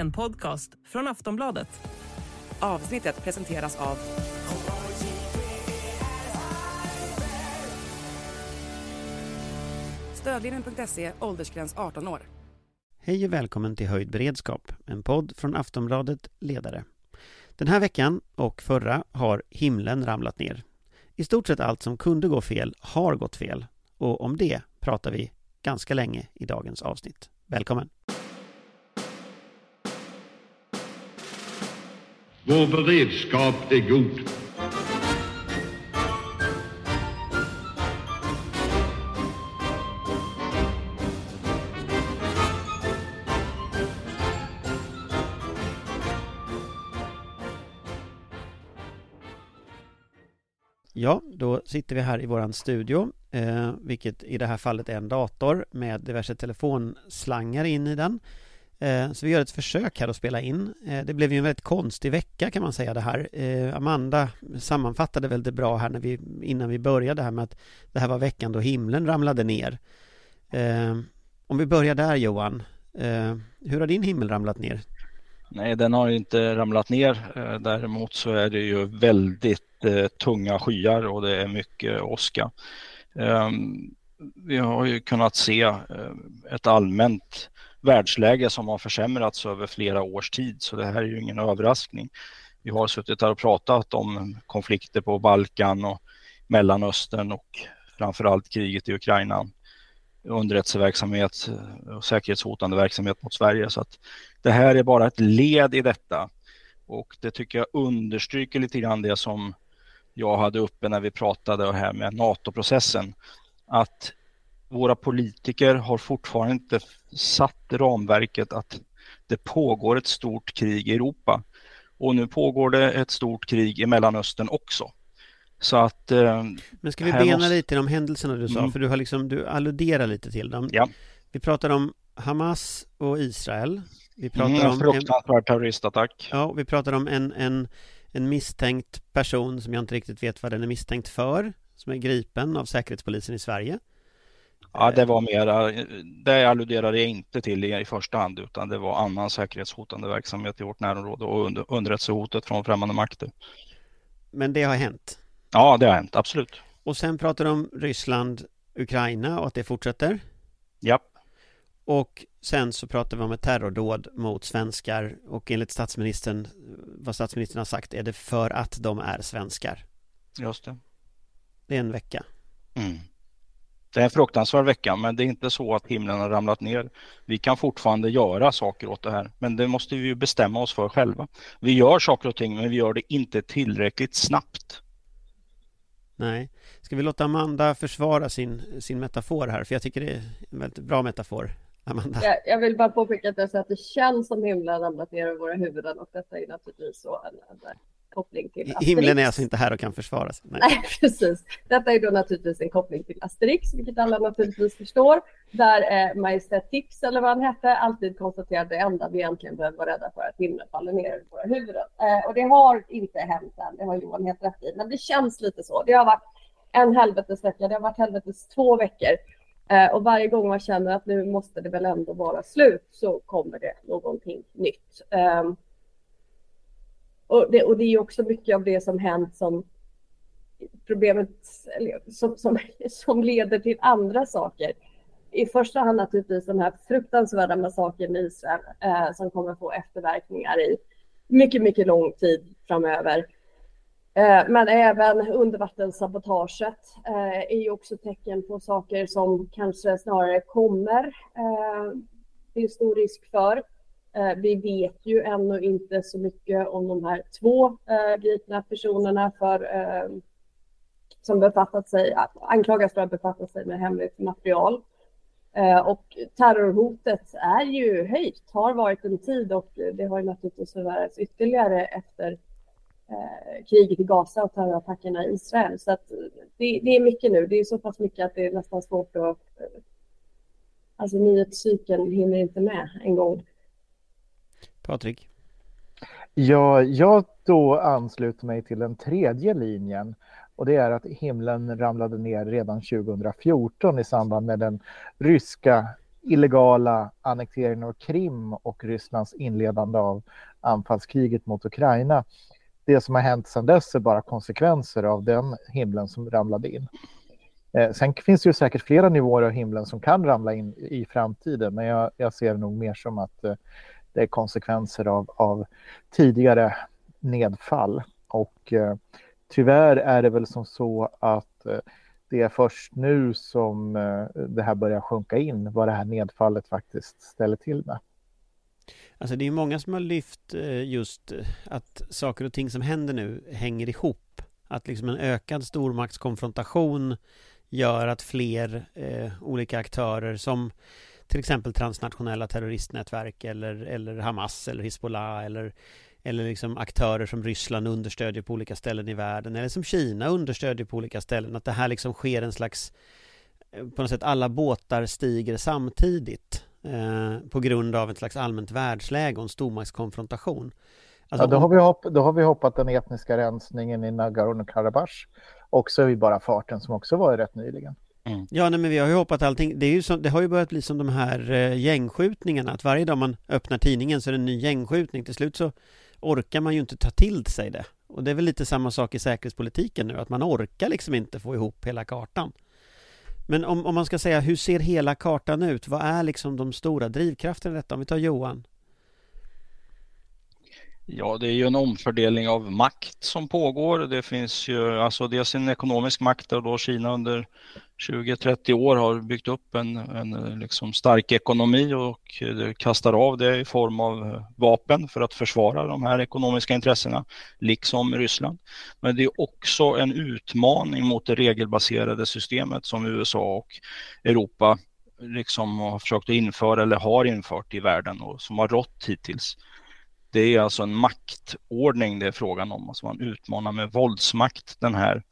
en podcast från Aftonbladet. Avsnittet presenteras av Stödlinjen.se, åldersgräns 18 år. Hej och välkommen till Höjd beredskap, en podd från Aftonbladet Ledare. Den här veckan och förra har himlen ramlat ner. I stort sett allt som kunde gå fel har gått fel och om det pratar vi ganska länge i dagens avsnitt. Välkommen! Vår beredskap är god. Ja, då sitter vi här i våran studio, eh, vilket i det här fallet är en dator med diverse telefonslangar in i den. Eh, så vi gör ett försök här att spela in. Eh, det blev ju en väldigt konstig vecka kan man säga det här. Eh, Amanda sammanfattade väldigt bra här när vi, innan vi började här med att det här var veckan då himlen ramlade ner. Om vi börjar där Johan, hur har din himmel ramlat ner? Nej, den har inte ramlat ner. Däremot så är det ju väldigt tunga skyar och det är mycket åska. Vi har ju kunnat se ett allmänt världsläge som har försämrats över flera års tid så det här är ju ingen överraskning. Vi har suttit här och pratat om konflikter på Balkan och Mellanöstern och framförallt kriget i Ukraina underrättelseverksamhet eh, och säkerhetshotande verksamhet mot Sverige. Så att det här är bara ett led i detta. Och det tycker jag understryker lite grann det som jag hade uppe när vi pratade här med NATO-processen. Att våra politiker har fortfarande inte satt ramverket att det pågår ett stort krig i Europa. Och nu pågår det ett stort krig i Mellanöstern också. Så att... Eh, Men ska vi bena måste... lite de händelserna du sa? Mm. För du har liksom, du alluderar lite till dem. Ja. Vi pratar om Hamas och Israel. Vi pratar mm, om... Fruktansvärd terroristattack. Ja, vi pratar om en, en, en misstänkt person som jag inte riktigt vet vad den är misstänkt för. Som är gripen av Säkerhetspolisen i Sverige. Ja, det var mera, det alluderade jag inte till i första hand utan det var annan säkerhetshotande verksamhet i vårt närområde och underrättelsehotet från främmande makter. Men det har hänt? Ja, det har hänt, absolut. Och sen pratar du om Ryssland, Ukraina och att det fortsätter? Ja. Och sen så pratar vi om ett terrordåd mot svenskar och enligt statsministern, vad statsministern har sagt, är det för att de är svenskar. Just det. Det är en vecka. Mm. Det är en fruktansvärd vecka, men det är inte så att himlen har ramlat ner. Vi kan fortfarande göra saker åt det här, men det måste vi ju bestämma oss för själva. Vi gör saker och ting, men vi gör det inte tillräckligt snabbt. Nej. Ska vi låta Amanda försvara sin, sin metafor här? För jag tycker det är en väldigt bra metafor. Amanda. Jag, jag vill bara påpeka att, att det känns som himlen har ramlat ner över våra huvuden och detta är naturligtvis så en, en koppling till Asterix. Himlen är alltså inte här och kan försvara sig. Nej. Nej. precis. Detta är då naturligtvis en koppling till Asterix, vilket alla naturligtvis förstår. Där eh, Majestät Tix, eller vad han hette, alltid konstaterade det enda vi egentligen behöver vara rädda för att himlen faller ner över våra huvuden. Eh, och det har inte hänt än, det har Johan helt rätt i. Men det känns lite så. Det har varit en helvetesvecka, det har varit helvetes två veckor. Eh, och varje gång man känner att nu måste det väl ändå vara slut så kommer det någonting nytt. Um, och det, och det är också mycket av det som hänt som problemet som, som, som leder till andra saker. I första hand naturligtvis den här fruktansvärda massakern i Israel eh, som kommer få efterverkningar i mycket, mycket lång tid framöver. Eh, men även undervattenssabotaget eh, är ju också tecken på saker som kanske snarare kommer. Eh, det är stor risk för. Eh, vi vet ju ännu inte så mycket om de här två eh, gripna personerna för, eh, som befattat sig, anklagas för att befatta sig med hemligt material. Eh, och terrorhotet är ju höjt, har varit en tid och det har ju naturligtvis förvärrats ytterligare efter eh, kriget i Gaza och terrorattackerna i Israel. Så att det, det, är mycket nu. Det är så pass mycket att det är nästan svårt att... Eh, alltså nyhetscykeln hinner inte med en gång. Patrik? Ja, jag då ansluter mig till den tredje linjen och det är att himlen ramlade ner redan 2014 i samband med den ryska illegala annekteringen av Krim och Rysslands inledande av anfallskriget mot Ukraina. Det som har hänt sedan dess är bara konsekvenser av den himlen som ramlade in. Eh, sen finns det ju säkert flera nivåer av himlen som kan ramla in i framtiden, men jag, jag ser det nog mer som att eh, det är konsekvenser av, av tidigare nedfall. Och eh, tyvärr är det väl som så att eh, det är först nu som eh, det här börjar sjunka in, vad det här nedfallet faktiskt ställer till med. Alltså det är många som har lyft eh, just eh, att saker och ting som händer nu hänger ihop. Att liksom en ökad stormaktskonfrontation gör att fler eh, olika aktörer som till exempel transnationella terroristnätverk eller, eller Hamas eller Hizbollah eller, eller liksom aktörer som Ryssland understödjer på olika ställen i världen eller som Kina understödjer på olika ställen. Att det här liksom sker en slags eh, på något sätt alla båtar stiger samtidigt eh, på grund av ett slags allmänt världsläge och en stormaktskonfrontation. Alltså, ja, då, har vi hopp, då har vi hoppat den etniska rensningen i Nagorno-Karabach också i bara farten som också var rätt nyligen. Mm. Ja, nej, men vi har ju hoppat allting. Det, är ju som, det har ju börjat bli som de här eh, gängskjutningarna, att varje dag man öppnar tidningen så är det en ny gängskjutning. Till slut så orkar man ju inte ta till sig det. Och det är väl lite samma sak i säkerhetspolitiken nu, att man orkar liksom inte få ihop hela kartan. Men om, om man ska säga, hur ser hela kartan ut? Vad är liksom de stora drivkrafterna i detta? Om vi tar Johan. Ja, det är ju en omfördelning av makt som pågår. Det finns ju alltså dels en ekonomisk makt där då Kina under 20-30 år har byggt upp en, en liksom stark ekonomi och kastar av det i form av vapen för att försvara de här ekonomiska intressena, liksom Ryssland. Men det är också en utmaning mot det regelbaserade systemet som USA och Europa liksom har försökt att införa eller har infört i världen och som har rått hittills. Det är alltså en maktordning det är frågan om. Alltså man utmanar med våldsmakt den här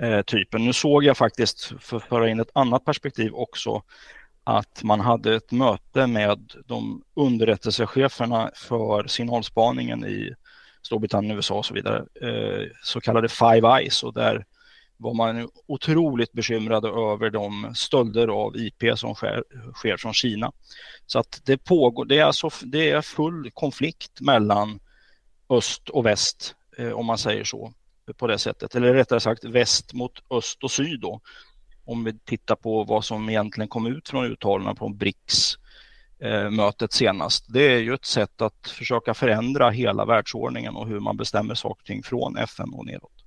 eh, typen. Nu såg jag faktiskt, för att föra in ett annat perspektiv också, att man hade ett möte med de underrättelsecheferna för signalspaningen i Storbritannien, USA och så vidare, eh, så kallade Five Eyes och där var man otroligt bekymrade över de stölder av IP som sker, sker från Kina. Så att det pågår, det är, alltså, det är full konflikt mellan öst och väst, eh, om man säger så, på det sättet. Eller rättare sagt väst mot öst och syd då. Om vi tittar på vad som egentligen kom ut från uttalandena på BRICS-mötet eh, senast. Det är ju ett sätt att försöka förändra hela världsordningen och hur man bestämmer saker och ting från FN och nedåt.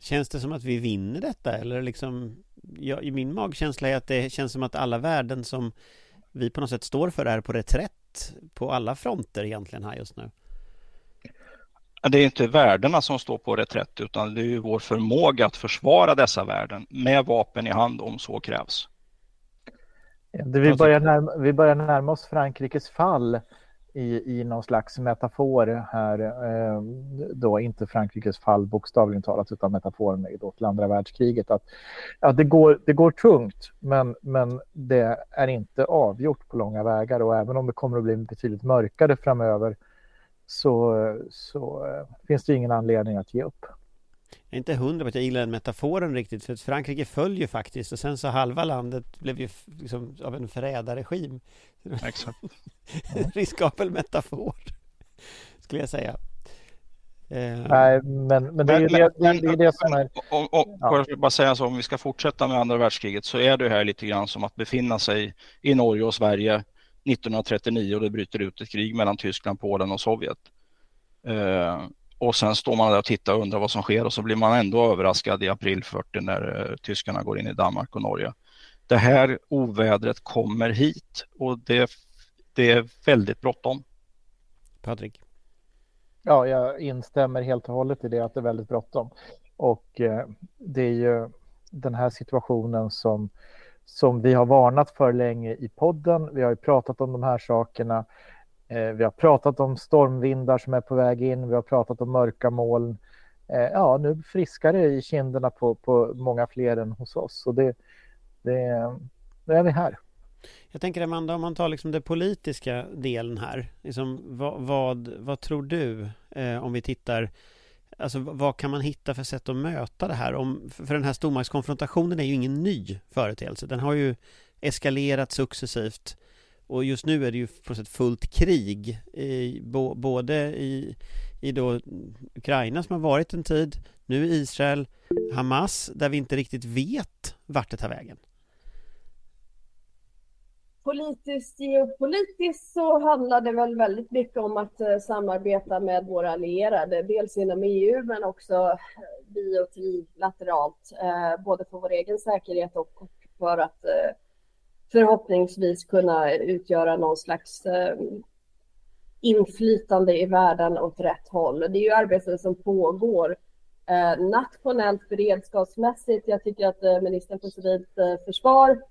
Känns det som att vi vinner detta eller liksom ja, I min magkänsla är att det känns som att alla värden som vi på något sätt står för är på reträtt på alla fronter egentligen här just nu. Det är inte värdena som står på reträtt utan det är ju vår förmåga att försvara dessa värden med vapen i hand om så krävs. vi, börjar närma, vi börjar närma oss Frankrikes fall i, i någon slags metafor här, eh, då inte Frankrikes fall bokstavligen talat utan metaforen är då till andra världskriget. Att, att det, går, det går tungt men, men det är inte avgjort på långa vägar och även om det kommer att bli betydligt mörkare framöver så, så eh, finns det ingen anledning att ge upp. Jag är inte hundra på att jag gillar den metaforen riktigt för att Frankrike föll ju faktiskt och sen så halva landet blev ju liksom av en förrädarregim. Exakt. Riskabel metafor skulle jag säga. Eh, Nej, men, men det är ju det, det, det, är det som är... Och, och, och ja. bara säga så, om vi ska fortsätta med andra världskriget så är det här lite grann som att befinna sig i Norge och Sverige 1939 och det bryter ut ett krig mellan Tyskland, Polen och Sovjet. Eh, och sen står man där och tittar och undrar vad som sker och så blir man ändå överraskad i april 40 när eh, tyskarna går in i Danmark och Norge. Det här ovädret kommer hit och det, det är väldigt bråttom. Patrik? Ja, jag instämmer helt och hållet i det att det är väldigt bråttom. Och eh, det är ju den här situationen som, som vi har varnat för länge i podden. Vi har ju pratat om de här sakerna. Eh, vi har pratat om stormvindar som är på väg in. Vi har pratat om mörka moln. Eh, ja, nu friskar det i kinderna på, på många fler än hos oss. Och det, det, det är vi här. Jag tänker Amanda, om man tar liksom den politiska delen här. Liksom, vad, vad, vad tror du eh, om vi tittar Alltså vad kan man hitta för sätt att möta det här? Om, för den här stormaktskonfrontationen är ju ingen ny företeelse. Den har ju eskalerat successivt och just nu är det ju på sätt fullt krig i, bo, både i, i då Ukraina som har varit en tid, nu Israel, Hamas där vi inte riktigt vet vart det tar vägen. Politiskt, geopolitiskt så handlar det väl väldigt mycket om att eh, samarbeta med våra allierade, dels inom EU men också bilateralt, bi och trilateralt, eh, både för vår egen säkerhet och för att förhoppningsvis kunna utgöra någon slags eh, inflytande i världen åt rätt håll. Det är ju arbete som pågår eh, nationellt beredskapsmässigt. Jag tycker att eh, ministern för civilt försvar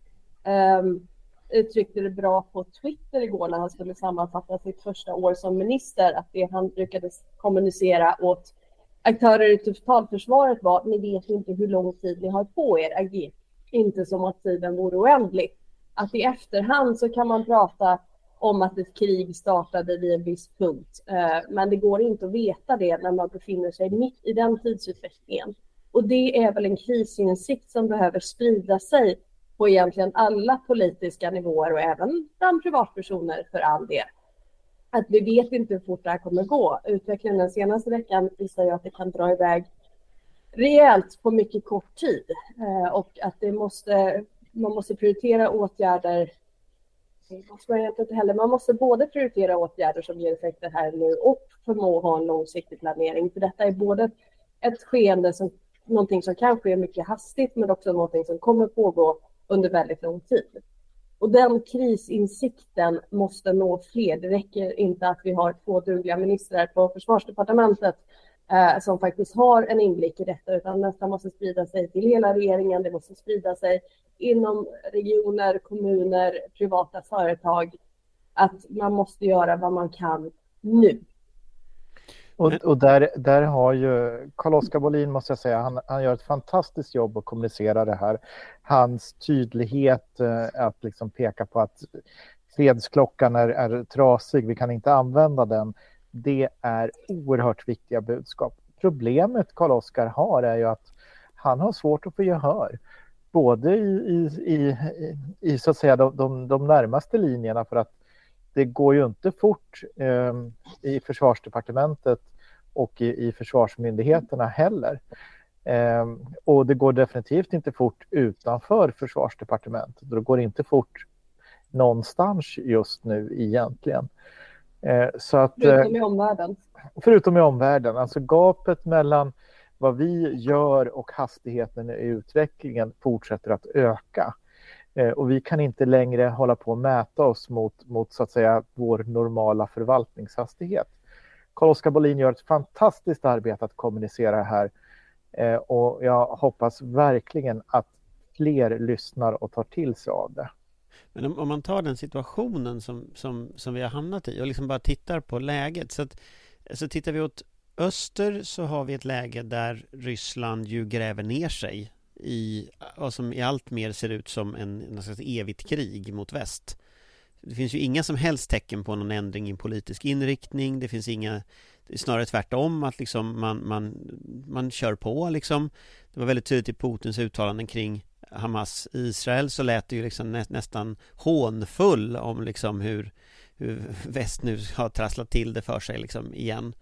ehm, uttryckte det bra på Twitter igår när han skulle sammanfatta sitt första år som minister, att det han brukade kommunicera åt aktörer i totalförsvaret var ni vet inte hur lång tid ni har på er, agera inte som att tiden vore oändlig. Att i efterhand så kan man prata om att ett krig startade vid en viss punkt, eh, men det går inte att veta det när man befinner sig mitt i den tidsutvecklingen. Och det är väl en krisinsikt som behöver sprida sig på egentligen alla politiska nivåer och även bland privatpersoner för all del. Att vi vet inte hur fort det här kommer gå. Utvecklingen den senaste veckan visar ju att det kan dra iväg rejält på mycket kort tid eh, och att det måste, man måste prioritera åtgärder måste man inte heller. Man måste både prioritera åtgärder som ger effekter här och nu och förmå ha en långsiktig planering. För detta är både ett skeende som någonting som kan ske mycket hastigt men också någonting som kommer pågå under väldigt lång tid. Och den krisinsikten måste nå fler. Det räcker inte att vi har två dugliga ministrar på försvarsdepartementet eh, som faktiskt har en inblick i detta, utan detta måste sprida sig till hela regeringen. Det måste sprida sig inom regioner, kommuner, privata företag. Att man måste göra vad man kan nu. Och, och, där, där har ju Carl-Oskar Bolin, måste jag säga, han, han gör ett fantastiskt jobb att kommunicera det här. Hans tydlighet eh, att liksom peka på att fredsklockan är, är trasig, vi kan inte använda den. Det är oerhört viktiga budskap. Problemet Carl-Oskar har är ju att han har svårt att få gehör. Både i, i, i, i så att säga de, de, de närmaste linjerna för att det går ju inte fort eh, i försvarsdepartementet och i, i försvarsmyndigheterna heller. Eh, och det går definitivt inte fort utanför försvarsdepartementet. Det går inte fort någonstans just nu egentligen. Eh, så att, förutom i omvärlden. Förutom i omvärlden. Alltså gapet mellan vad vi gör och hastigheten i utvecklingen fortsätter att öka. Eh, och vi kan inte längre hålla på att mäta oss mot, mot så att säga, vår normala förvaltningshastighet. Carl-Oskar Bolin gör ett fantastiskt arbete att kommunicera här eh, och jag hoppas verkligen att fler lyssnar och tar till sig av det. Men om, om, man tar den situationen som, som, som vi har hamnat i och liksom bara tittar på läget så att så tittar vi åt öster så har vi ett läge där Ryssland ju gräver ner sig i vad som i allt mer ser ut som en, en slags evigt krig mot väst. Det finns ju inga som helst tecken på någon ändring i politisk inriktning. Det finns inga, det är snarare tvärtom att liksom man, man, man kör på liksom. Det var väldigt tydligt i Putins uttalanden kring Hamas Israel så lät det ju liksom nä, nästan hånfull om liksom hur, hur väst nu har trasslat till det för sig liksom igen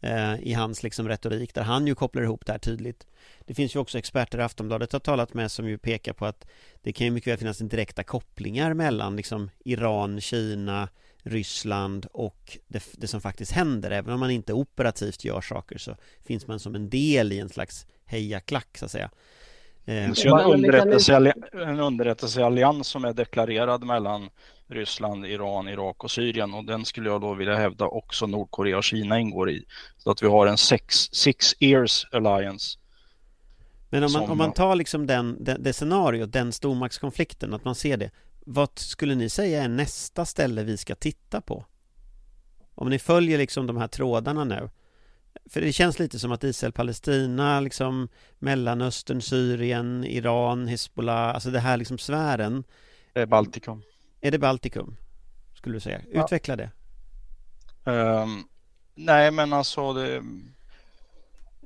eh, i hans liksom retorik där han ju kopplar ihop det här tydligt. Det finns ju också experter Aftonbladet har talat med som ju pekar på att det kan ju mycket väl finnas direkta kopplingar mellan liksom Iran, Kina, Ryssland och det, det, som faktiskt händer. Även om man inte operativt gör saker så finns man som en del i en slags hejaklack så att säga. Det finns ju en, underrättelseallians, som är deklarerad mellan Ryssland, Iran, Irak och Syrien och den skulle jag då vilja hävda också Nordkorea och Kina ingår i. Så att vi har en six, six years alliance. Men om man, som... om man tar liksom den, det, det scenariot, den stormaktskonflikten, att man ser det. Vad skulle ni säga är nästa ställe vi ska titta på? Om ni följer liksom de här trådarna nu. För det känns lite som att Israel-Palestina, liksom Mellanöstern, Syrien, Iran, Hezbollah, alltså det här liksom sfären. Baltikum. Är det Baltikum? Skulle du säga? Utveckla det. Um, nej, men alltså det,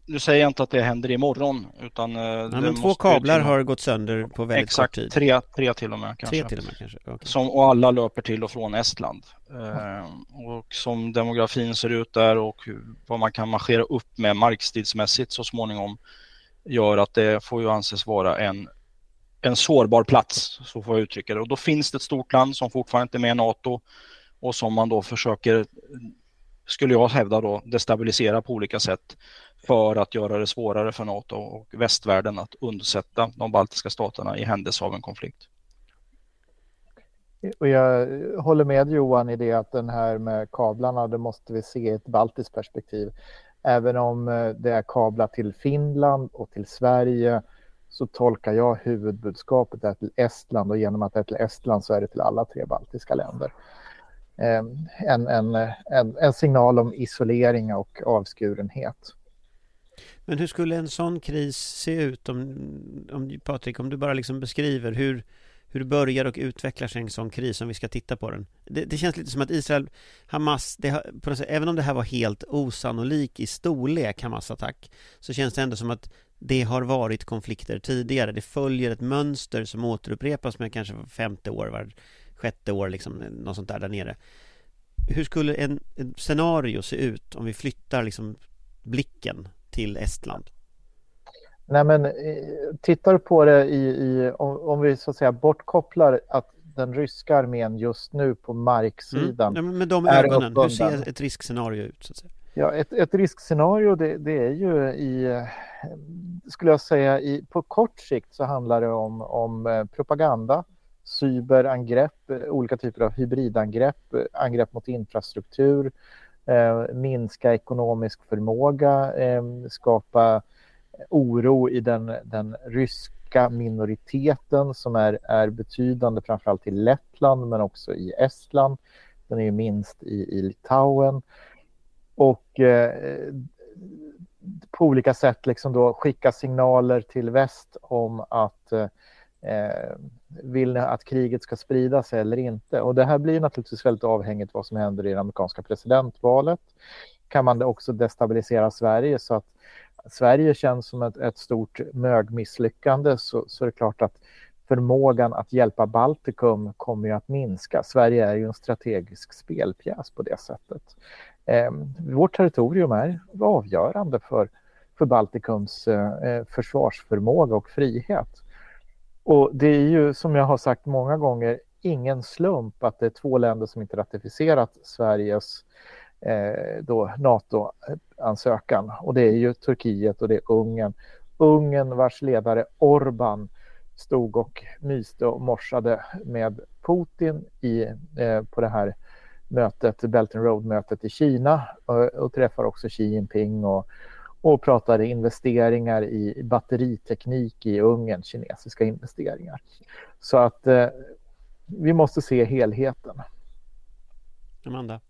nu säger jag inte att det händer imorgon utan... eh, Ja, men två kablar till- har gått sönder på väldigt Exakt, kort tid. tre, tre till och med kanske. Tre till och med kanske. Okej. Som, och alla löper till och från Estland. Eh, och som demografin ser ut där och vad man kan marschera upp med markstridsmässigt så småningom gör att det får ju anses vara en, en sårbar plats, så får jag uttrycka det. Och då finns det ett stort land som fortfarande inte är med i NATO och som man då försöker, skulle jag hävda då, destabilisera på olika sätt för att göra det svårare för NATO och västvärlden att undsätta de baltiska staterna i händelse av en konflikt. Och jag håller med Johan i det att den här med kablarna, det måste vi se i ett baltiskt perspektiv. Även om eh, det är kablar till Finland och till Sverige så tolkar jag huvudbudskapet är till Estland och genom att det är till Estland så är det till alla tre baltiska länder. Eh, en, en, en, en signal om isolering och avskurenhet. Men hur skulle en sån kris se ut om, om Patrik, om du bara liksom beskriver hur, hur det börjar och utvecklar sig en sån kris om vi ska titta på den. Det, det känns lite som att Israel, Hamas, det på något sätt, även om det här var helt osannolik i storlek, Hamas-attack, så känns det ändå som att det har varit konflikter tidigare. Det följer ett mönster som återupprepas med kanske femte år, var sjätte år, liksom, något sånt där där nere. Hur skulle en, en scenario se ut om vi flyttar liksom blicken till Estland? Nej, men eh, tittar du på det i, i om, om vi så att säga bortkopplar att den ryska armén just nu på marksidan Mm. Ja, med de är ögonen, hur uppbunden. ser ett riskscenario ut? Så att säga? Ja, ett, ett riskscenario det, det är ju i, skulle jag säga, i, på kort sikt så handlar det om, om eh, propaganda, cyberangrepp, eh, olika typer av hybridangrepp, eh, angrepp mot infrastruktur, eh, minska ekonomisk förmåga, eh, skapa oro i den, den ryska minoriteten som är, är betydande framförallt i Lettland men också i Estland. Den är ju minst i, i Litauen och eh, på olika sätt liksom då skicka signaler till väst om att eh, Eh, vill ni att kriget ska sprida sig eller inte? Och det här blir naturligtvis väldigt avhängigt vad som händer i det amerikanska presidentvalet. Kan man också destabilisera Sverige så att Sverige känns som ett, ett stort mögmisslyckande så, så är det klart att förmågan att hjälpa Baltikum kommer ju att minska. Sverige är ju en strategisk spelpjäs på det sättet. Eh, vårt territorium är avgörande för, för Baltikums eh, eh försvarsförmåga och frihet. Och det är ju som jag har sagt många gånger ingen slump att det är två länder som inte ratificerat Sveriges eh, då NATO-ansökan och det är ju Turkiet och det är Ungern. Ungern vars ledare Orban stod och myste och morsade med Putin i, eh, på det här mötet, Belt and Road-mötet i Kina och, och träffar också Xi Jinping och, och pratade investeringar i batteriteknik i Ungern, kinesiska investeringar. Så att eh, vi måste se helheten. Amanda?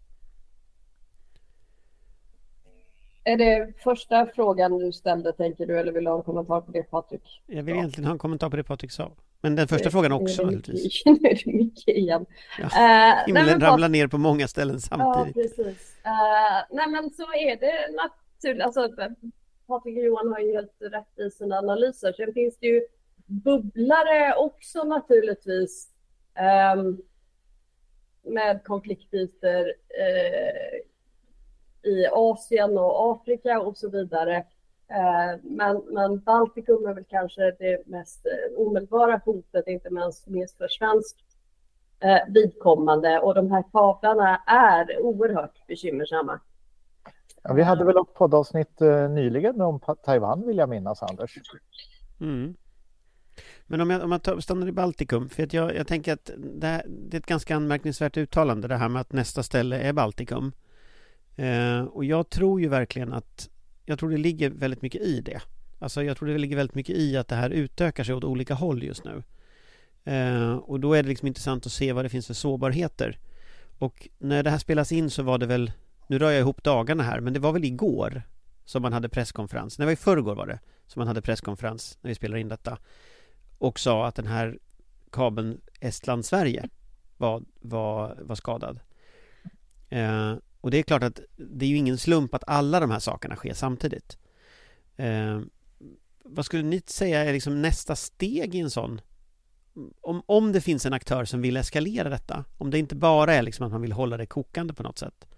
Är det första frågan du ställde, tänker du, eller vill du ha en kommentar på det, Patrik? Jag vill egentligen ha en kommentar på det Patrik sa. Men den första frågan också naturligtvis. Nu är det mycket igen. Ja. Eh, nej, Himlen men ramlar ner på många ställen Ja, samtidigt. precis. Eh, nej, men så är det. Alltså, Patrik och Johan har ju helt rätt i sina analyser. Sen finns det ju bubblare också naturligtvis um, med konfliktytor uh, eh, i Asien och Afrika och så vidare. Uh, men, men Baltikum är väl kanske det mest uh, omedelbara hotet, inte minst, minst för svenskt vidkommande och de här kablarna är oerhört bekymmersamma. Ja, vi hade väl ett poddavsnitt eh, nyligen om Taiwan vill jag minnas, Anders. Mm. Men om jag, om jag tar, stannar i Baltikum, för att jag, jag tänker att det, här, det är ett ganska anmärkningsvärt uttalande det här med att nästa ställe är Baltikum. Eh, och jag tror ju verkligen att, jag tror det ligger väldigt mycket i det. Alltså jag tror det ligger väldigt mycket i att det här utökar sig åt olika håll just nu. Eh, och då är det liksom intressant att se vad det finns för sårbarheter. Och när det här spelas in så var det väl, nu rör jag ihop dagarna här, men det var väl igår som man hade presskonferens. nej Det var i förrgår var det som man hade presskonferens när vi spelade in detta. Och sa att den här kabeln Estland-Sverige var, var, var skadad. Eh, och det är klart att det är ju ingen slump att alla de här sakerna sker samtidigt. Eh, vad skulle ni säga är liksom nästa steg i en sån? Om, om det finns en aktör som vill eskalera detta, om det inte bara är liksom att man vill hålla det kokande på något sätt.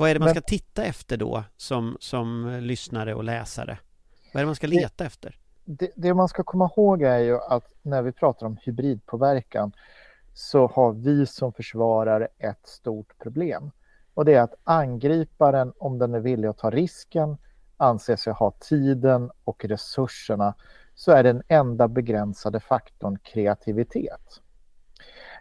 Vad är det man ska titta efter då som, som lyssnare och läsare? Vad är det man ska leta efter? det, det man ska komma ihåg är ju att när vi pratar om hybridpåverkan så har vi som försvarare ett stort problem. Och det är att angriparen, om den är villig att ta risken, anser sig ha tiden och resurserna, så är den enda begränsade faktorn kreativitet.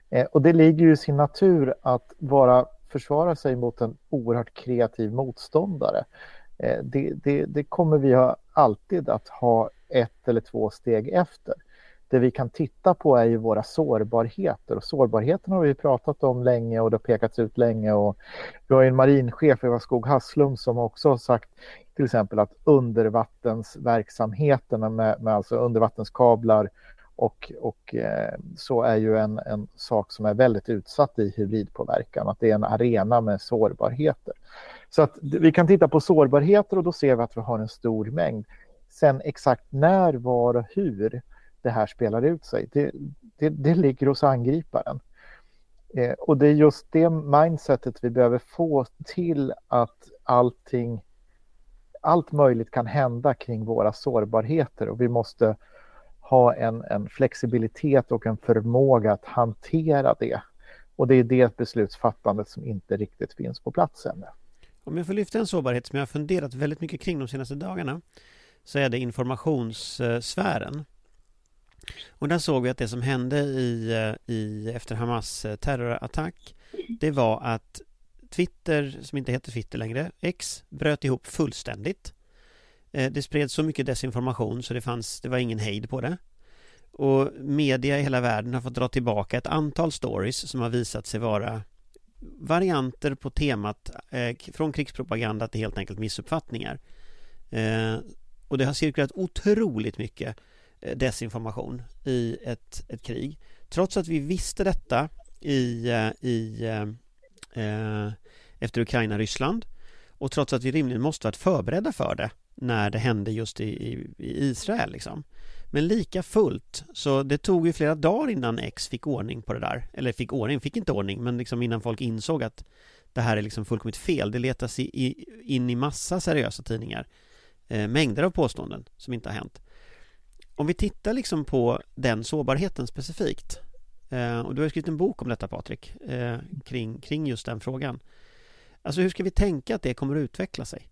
Eh, och det ligger ju i sin natur att vara försvara sig mot en oerhört kreativ motståndare. Eh, det, det, det kommer vi ha, alltid att ha ett eller två steg efter. Det vi kan titta på är ju våra sårbarheter och sårbarheten har vi pratat om länge och det har pekats ut länge och vi har ju en marinchef, Eva Skog Hasslum, som också har sagt till exempel att undervattensverksamheterna med, med alltså undervattenskablar och, och eh, så är ju en, en sak som är väldigt utsatt i hybridpåverkan, att det är en arena med sårbarheter. Så att vi kan titta på sårbarheter och då ser vi att vi har en stor mängd. Sen exakt när, var och hur det här spelar ut sig, det, det, det ligger hos angriparen. Eh, och det är just det mindsetet vi behöver få till att allting, allt möjligt kan hända kring våra sårbarheter och vi måste ha en, en flexibilitet och en förmåga att hantera det. Och det är det beslutsfattandet som inte riktigt finns på plats ännu. Om jag får lyfta en sårbarhet som jag har funderat väldigt mycket kring de senaste dagarna så är det informationssfären. Och där såg vi att det som hände i, eh, i, efter Hamas eh, terrorattack det var att Twitter, som inte heter Twitter längre, X, bröt ihop fullständigt. Eh, det spreds så mycket desinformation så det, fanns, det var ingen hejd på det. Och media i hela världen har fått dra tillbaka ett antal stories som har visat sig vara varianter på temat eh, från krigspropaganda till helt enkelt missuppfattningar. Eh, och det har cirkulerat otroligt mycket eh, desinformation i ett, ett krig. Trots att vi visste detta i, eh, i, eh, efter Ukraina-Ryssland och trots att vi rimligen måste varit förberedda för det när det hände just i, i, i Israel. Liksom. Men lika fullt, så det tog ju flera dagar innan X fick ordning på det där. Eller fick ordning, fick inte ordning, men liksom innan folk insåg att det här är liksom fullkomligt fel. Det letas i, i, in i massa seriösa tidningar. Eh, mängder av påståenden som inte har hänt. Om vi tittar liksom på den sårbarheten specifikt. Eh, och du har skrivit en bok om detta Patrik, eh, kring, kring just den frågan. Alltså hur ska vi tänka att det kommer att utveckla sig?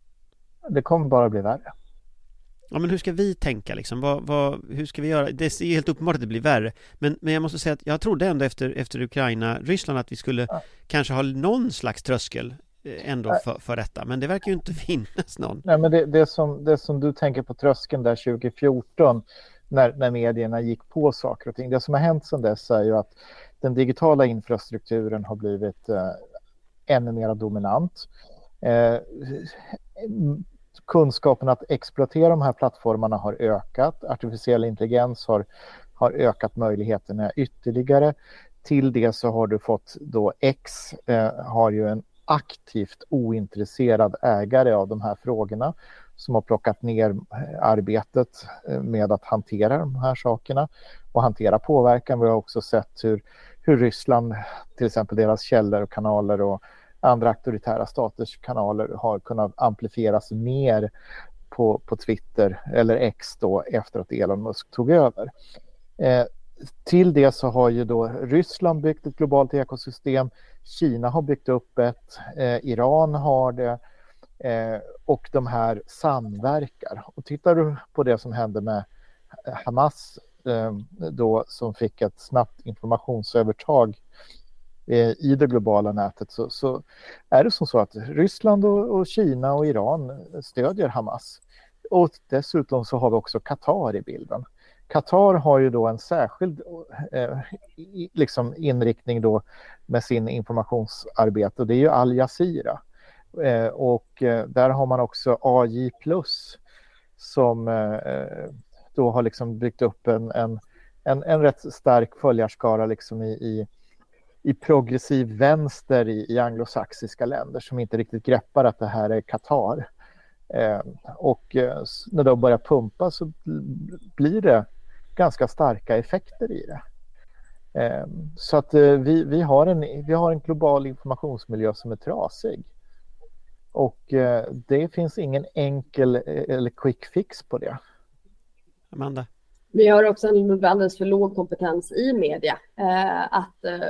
Det kommer bara bli värre. Ja men hur ska vi tänka liksom? Vad, vad, hur ska vi göra? Det är helt uppenbart att det blir värre Men, men jag måste säga att jag trodde ändå efter, efter Ukraina, Ryssland att vi skulle Ja. kanske ha någon slags tröskel eh, ändå för, för detta Men det verkar ju inte finnas någon Nej, men det, det, som, det som du tänker på tröskeln där 2014 när, när medierna gick på saker och ting. Det som har hänt sedan dess är ju att den digitala infrastrukturen har blivit eh, ännu mer dominant. Eh, kunskapen att exploatera de här plattformarna har ökat. Artificiell intelligens har, har ökat möjligheterna ytterligare. Till det så har du fått då X eh, har ju en aktivt ointresserad ägare av de här frågorna som har plockat ner eh, arbetet eh, med att hantera de här sakerna och hantera påverkan. Vi har också sett hur, hur Ryssland, till exempel deras källor och kanaler och andra auktoritära staters kanaler har kunnat amplifieras mer på, på Twitter eller X då efter att Elon Musk tog över. Eh, till det så har ju då Ryssland byggt ett globalt ekosystem. Kina har byggt upp ett, eh, Iran har det eh, och de här samverkar. Och tittar du på det som hände med Hamas eh, då som fick ett snabbt informationsövertag Eh, i det globala nätet så, så är det som så att Ryssland och, och Kina och Iran stödjer Hamas. Och dessutom så har vi också Qatar i bilden. Qatar har ju då en särskild eh, liksom inriktning då med sin informationsarbete och det är ju Al Jazeera. Eh, och eh, där har man också AJ Plus som eh, då har liksom byggt upp en, en, en, en rätt stark följarskara liksom i, i, i progressiv vänster i, i anglosaxiska länder som inte riktigt greppar att det här är Qatar. Eh, och eh, när de börjar pumpa så blir det ganska starka effekter i det. Eh, så att eh, vi, vi, har en, vi har en global informationsmiljö som är trasig. Och eh, det finns ingen enkel eh, eller quick fix på det. Amanda? Vi har också en alldeles för låg kompetens i media. Eh, att eh,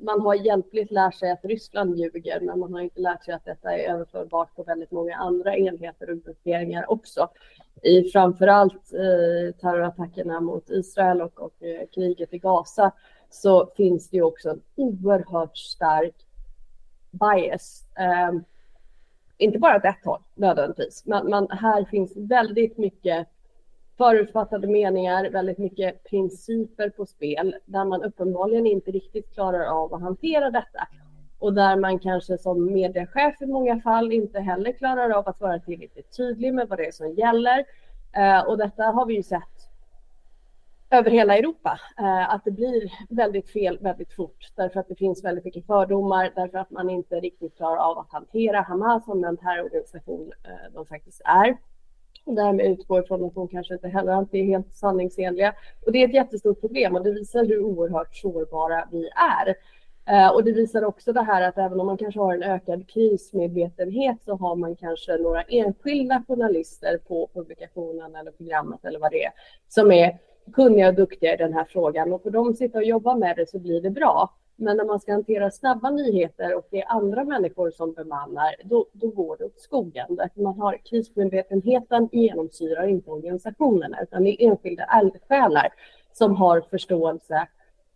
man har hjälpligt lärt sig att Ryssland ljuger, men man har inte lärt sig att detta är överförbart på väldigt många andra enheter och grupperingar också. I framförallt eh, terrorattackerna mot Israel och, och eh, kriget i Gaza så finns det ju också en oerhört stark bias. Eh, inte bara åt ett håll nödvändigtvis, men, men här finns väldigt mycket förutfattade meningar, väldigt mycket principer på spel där man uppenbarligen inte riktigt klarar av att hantera detta. Och där man kanske som mediechef i många fall inte heller klarar av att vara tillräckligt tydlig med vad det är som gäller. Eh, och detta har vi ju sett över hela Europa, eh, att det blir väldigt fel väldigt fort därför att det finns väldigt mycket fördomar, därför att man inte riktigt klarar av att hantera Hamas som den terrororganisation eh, de faktiskt är och därmed utgår från att de kanske inte heller alltid är helt sanningsenliga. Och det är ett jättestort problem och det visar hur oerhört sårbara vi är. Eh, och det visar också det här att även om man kanske har en ökad krismedvetenhet så har man kanske några enskilda journalister på publikationen eller programmet eller vad det är som är kunniga och duktiga i den här frågan och för dem sitta och jobba med det så blir det bra. Men när man ska hantera snabba nyheter och det är andra människor som bemannar, då, då går det åt skogen. Därför man har krismedvetenheten genomsyrar inte organisationerna, utan det är enskilda eldsjälar som har förståelse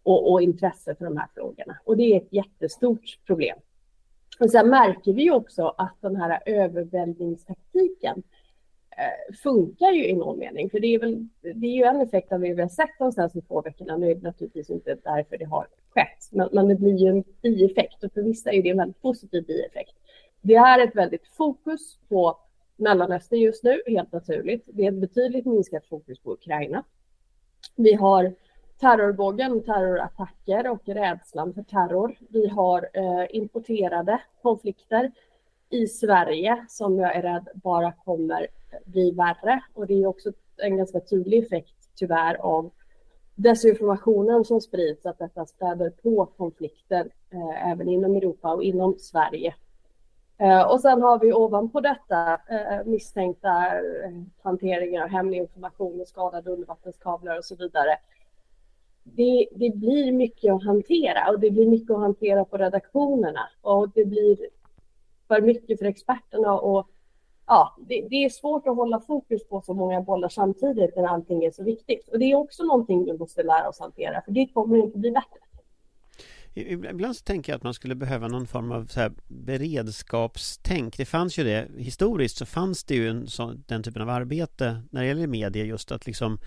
och, och, intresse för de här frågorna. Och det är ett jättestort problem. Och sen märker vi också att den här överväldingstaktiken Eh, funkar ju i någon mening. För det är, väl, det är ju en effekt av det vi har sett de senaste två veckorna. Nu är det naturligtvis inte därför det har skett, men, men det blir ju en bieffekt och för vissa är det en väldigt positiv bieffekt. Det är ett väldigt fokus på Mellanöstern just nu, helt naturligt. Det är ett betydligt minskat fokus på Ukraina. Vi har terrorbågen, terrorattacker och rädslan för terror. Vi har eh, importerade konflikter i Sverige som jag är rädd bara kommer bli värre. Och det är också en ganska tydlig effekt tyvärr av desinformationen som sprids, att detta späder på konflikter eh, även inom Europa och inom Sverige. Eh, och sen har vi ovanpå detta eh, misstänkta eh, hanteringar av hemlig information och skadade undervattenskablar och så vidare. Det, det, blir mycket att hantera och det blir mycket att hantera på redaktionerna och det blir för mycket för experterna att ja, det, det, är svårt att hålla fokus på så många bollar samtidigt när allting är så viktigt. Och det är också någonting vi måste lära oss hantera, för det kommer inte bli bättre. Ibland så tänker jag att man skulle behöva någon form av så här beredskapstänk. Det fanns ju det, historiskt så fanns det ju en sån, den typen av arbete när det gäller media just att liksom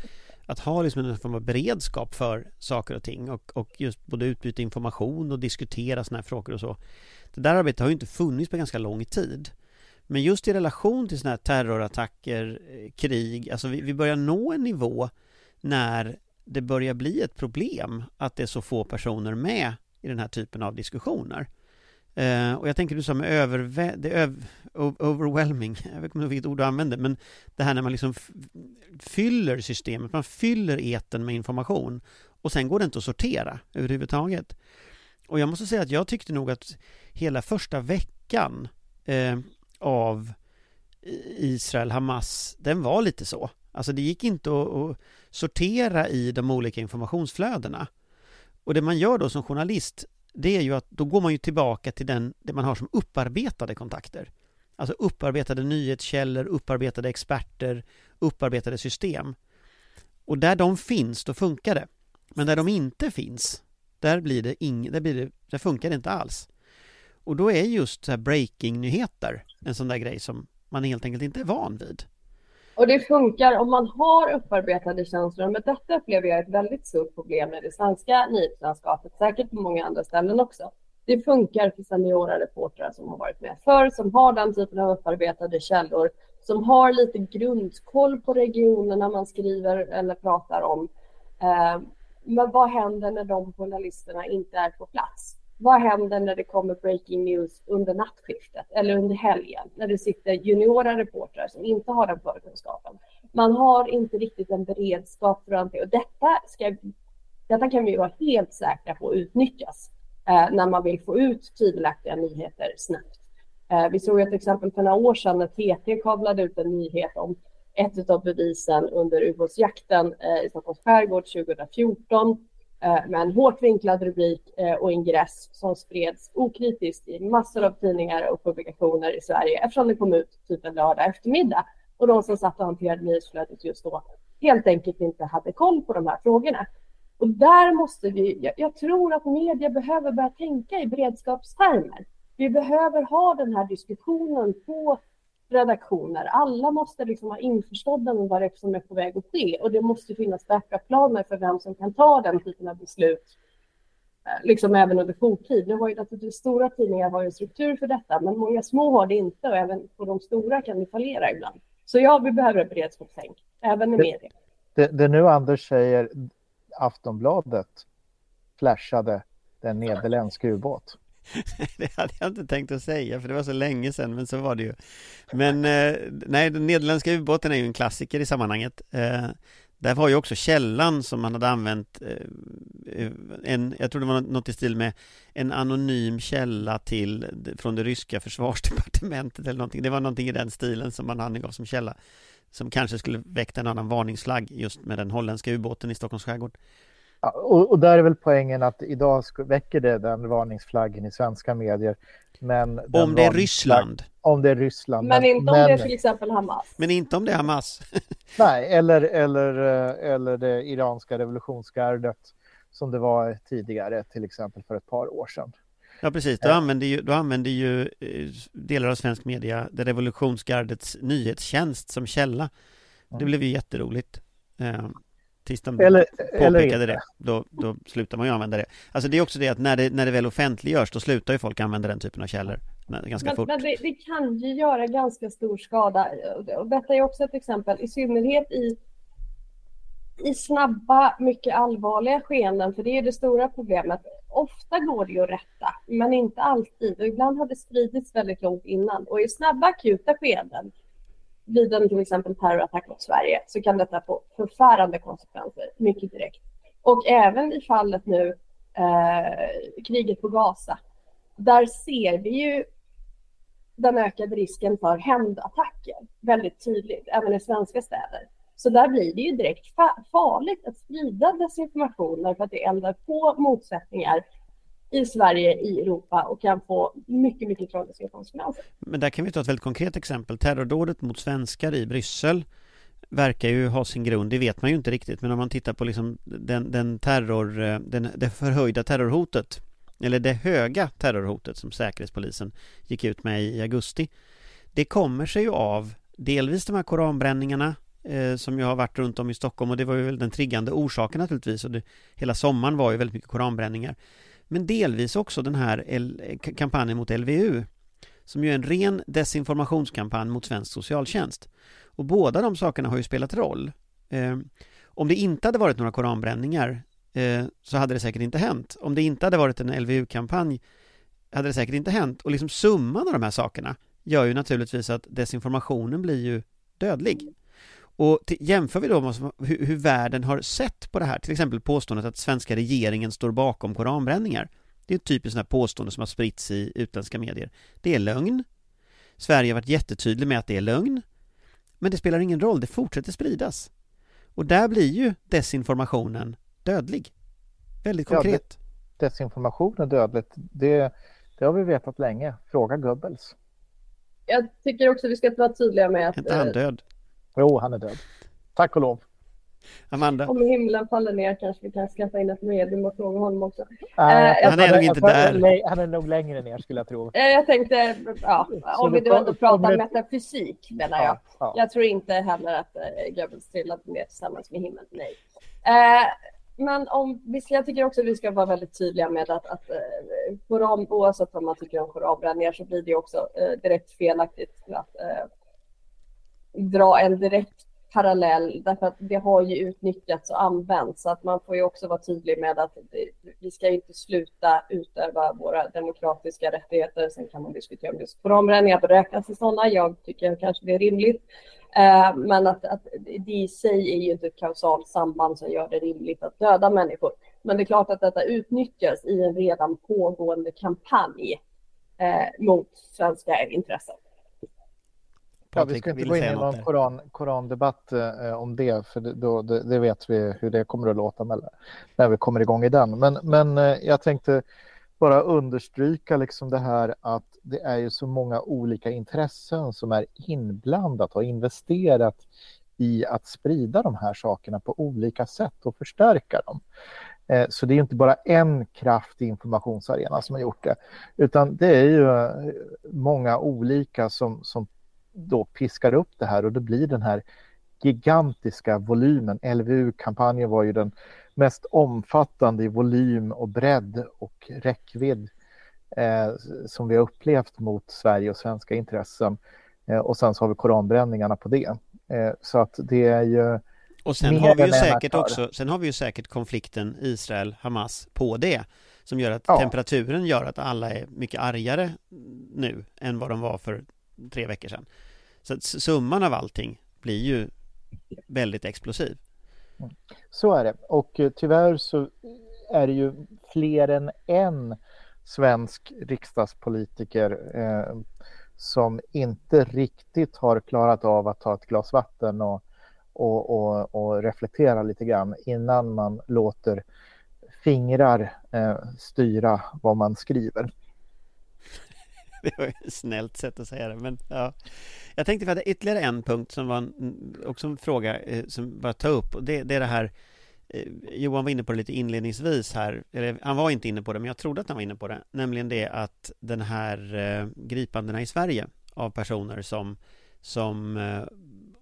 att ha liksom en form av beredskap för saker och ting och, och just både utbyta information och diskutera sådana här frågor och så. Det där arbetet har ju inte funnits på ganska lång tid. Men just i relation till sådana här terrorattacker, eh, krig, alltså vi, vi börjar nå en nivå när det börjar bli ett problem att det är så få personer med i den här typen av diskussioner. Eh, och jag tänker du sa med övervä- det öv overwhelming, jag vet inte vilket ord du använder, men det här när man liksom fyller systemet, man fyller eten med information och sen går det inte att sortera överhuvudtaget. Och jag måste säga att jag tyckte nog att hela första veckan eh, av Israel-Hamas, den var lite så. Alltså det gick inte att, att, sortera i de olika informationsflödena. Och det man gör då som journalist, det är ju att då går man ju tillbaka till den, det man har som upparbetade kontakter. Alltså upparbetade nyhetskällor, upparbetade experter, upparbetade system. Och där de finns, då funkar det. Men där de inte finns, där blir det ing, där, blir det, där funkar det inte alls. Och då är just så här breaking-nyheter en sån där grej som man helt enkelt inte är van vid. Och det funkar om man har upparbetade känslor, men detta upplever jag är ett väldigt stort problem i det svenska nyhetslandskapet, säkert på många andra ställen också. Det funkar för seniora reportrar som har varit med förr, som har den typen av upparbetade källor, som har lite grundkoll på regionerna man skriver eller pratar om. Eh, men vad händer när de journalisterna inte är på plats? Vad händer när det kommer breaking news under nattskiftet eller under helgen när det sitter juniora reportrar som inte har den förkunskapen. Man har inte riktigt en beredskap för det och detta, ska, detta kan vi vara helt säkra på utnyttjas eh, när man vill få ut tvivelaktiga nyheter snabbt. Eh, vi såg ett exempel för några år sedan när TT kablade ut en nyhet om ett av bevisen under ubåtsjakten eh, i Stockholms skärgård 2014 Eh, med en hårt vinklad rubrik eh, och ingress som spreds okritiskt i massor av tidningar och publikationer i Sverige eftersom det kom ut typ en lördag eftermiddag. Och de som satt och hanterade nyhetsflödet just då helt enkelt inte hade koll på de här frågorna. Och där måste vi, jag, jag tror att media behöver börja tänka i beredskapstermer. Vi behöver ha den här diskussionen på redaktioner. Alla måste liksom vara införstådda med vad det är som är på väg att ske och det måste finnas backup-planer för vem som kan ta den typen av beslut eh, liksom även under jourtid. Nu har ju naturligtvis stora tidningar har ju struktur för detta, men många små har det inte och även på de stora kan det fallera ibland. Så ja, vi behöver ett beredskapstänk, även i media. Det, det nu Anders säger, Aftonbladet flashade den nederländska ubåt. det hade jag inte tänkt att säga för det var så länge sedan men så var det ju. Men eh, nej, den nederländska ubåten är ju en klassiker i sammanhanget. Eh, Där var ju också källan som man hade använt eh, eh, en, Jag tror det var något i stil med En anonym källa till Från det ryska försvarsdepartementet eller någonting. Det var någonting i den stilen som man angav som källa Som kanske skulle väckt en annan varningsflagg just med den holländska ubåten i Stockholms skärgård och, och, där är väl poängen att idag väcker det den varningsflaggen i svenska medier. Men om det är Ryssland? Om det är Ryssland. Men, men inte om men, det är till exempel Hamas? Men inte om det är Hamas? nej, eller, eller, eh, eller det iranska revolutionsgardet som det var tidigare, till exempel för ett par år sedan. Ja precis, då använder ju, då använder ju eh, delar av svensk media det revolutionsgardets nyhetstjänst som källa. Det blev ju jätteroligt. Tills de eller, påpekade eller det, då, då slutar man ju använda det. Alltså det är också det att när det, när det väl offentliggörs, då slutar ju folk använda den typen av källor ganska men, fort. Men det, det, kan ju göra ganska stor skada. Och detta är också ett exempel, i synnerhet i, i snabba, mycket allvarliga skeenden, för det är det stora problemet. Ofta går det ju att rätta, men inte alltid. Och ibland har det spridits väldigt långt innan. Och i snabba, akuta skeenden vid en till exempel terrorattack mot Sverige så kan detta få förfärande konsekvenser mycket direkt. Och även i fallet nu eh, kriget på Gaza. Där ser vi ju den ökade risken för hämndattacker väldigt tydligt, även i svenska städer. Så där blir det ju direkt farligt att sprida desinformation för att det eldar på motsättningar i Sverige, i Europa och kan få mycket, mycket tragiska konsekvenser. Men där kan vi ta ett väldigt konkret exempel. Terrordådet mot svenskar i Bryssel verkar ju ha sin grund, det vet man ju inte riktigt, men om man tittar på liksom den, den terror, eh, den, det förhöjda terrorhotet eller det höga terrorhotet som Säkerhetspolisen gick ut med i augusti. Det kommer sig ju av delvis de här koranbränningarna eh, som ju har varit runt om i Stockholm och det var ju väl den triggande orsaken naturligtvis och det, hela sommaren var ju väldigt mycket koranbränningar. Men delvis också den här L kampanjen mot LVU som ju är en ren desinformationskampanj mot svensk socialtjänst. Och båda de sakerna har ju spelat roll. Eh, om det inte hade varit några koranbränningar eh, så hade det säkert inte hänt. Om det inte hade varit en LVU-kampanj hade det säkert inte hänt. Och liksom summan av de här sakerna gör ju naturligtvis att desinformationen blir ju dödlig. Och jämför vi då med hur, hur världen har sett på det här, till exempel påståendet att svenska regeringen står bakom koranbränningar. Det är ett typiskt sånt här påstående som har spritts i utländska medier. Det är lögn. Sverige har varit jättetydlig med att det är lögn. Men det spelar ingen roll, det fortsätter spridas. Och där blir ju desinformationen dödlig. Väldigt konkret. Ja, desinformation är dödligt. Det, det har vi vetat länge. Fråga Goebbels. Jag tycker också vi ska vara tydliga med att... Är inte han död? Jo, han är död. Tack och lov. Amanda? Om himlen faller ner kanske vi kan skaffa in ett medium och fråga honom också. Nej, uh, han är nog inte där. Han är nog längre ner skulle jag tro. Jag tänkte, ja, om vi då ändå pratar metafysik menar jag. Ja, ja. Jag tror inte heller att uh, Goebbels trillade ner tillsammans med himlen, nej. Uh, men om, jag tycker också att vi ska vara väldigt tydliga med att, att uh, koran, oavsett vad man tycker om koranbränningar så blir det också uh, direkt felaktigt att uh, dra en direkt parallell därför att det har ju utnyttjats och använts. Så att man får ju också vara tydlig med att vi ska inte sluta utöva våra demokratiska rättigheter. Sen kan man diskutera om just koranbränningar beräknas i sådana. Jag tycker kanske det är rimligt. Eh, men att, att det i sig är ju inte ett kausalt samband som gör det rimligt att döda människor. Men det är klart att detta utnyttjas i en redan pågående kampanj eh, mot svenska intressen. Ja, vi ska inte gå in i någon koran, korandebatt eh, om det, för då, det, det, vet vi hur det kommer att låta med, när vi kommer igång i den. Men, men eh, jag tänkte bara understryka liksom det här att det är ju så många olika intressen som är inblandat och investerat i att sprida de här sakerna på olika sätt och förstärka dem. Eh, så det är inte bara en kraft i informationsarena som har gjort det, utan det är ju eh, många olika som, som då piskar upp det här och det blir den här gigantiska volymen. LVU-kampanjen var ju den mest omfattande i volym och bredd och räckvidd eh, som vi har upplevt mot Sverige och svenska intressen. Eh, och sen så har vi koranbränningarna på det. Eh, så att det är ju och sen har vi ju säkert också, sen har vi ju säkert konflikten Israel-Hamas på det som gör att ja. temperaturen gör att alla är mycket argare nu än vad de var för tre veckor sedan. Så att summan av allting blir ju väldigt explosiv. Mm. Så är det och eh, tyvärr så är det ju fler än en svensk riksdagspolitiker eh, som inte riktigt har klarat av att ta ett glas vatten och, och, och, och reflektera lite grann innan man låter fingrar eh, styra vad man skriver. Det var ett snällt sätt att säga det, men ja. Jag tänkte att ytterligare en punkt som var en, också en fråga eh, som bara ta upp och det, det är det här eh, Johan var inne på det lite inledningsvis här, eller han var inte inne på det, men jag trodde att han var inne på det, nämligen det att den här eh, gripandena i Sverige av personer som, som eh,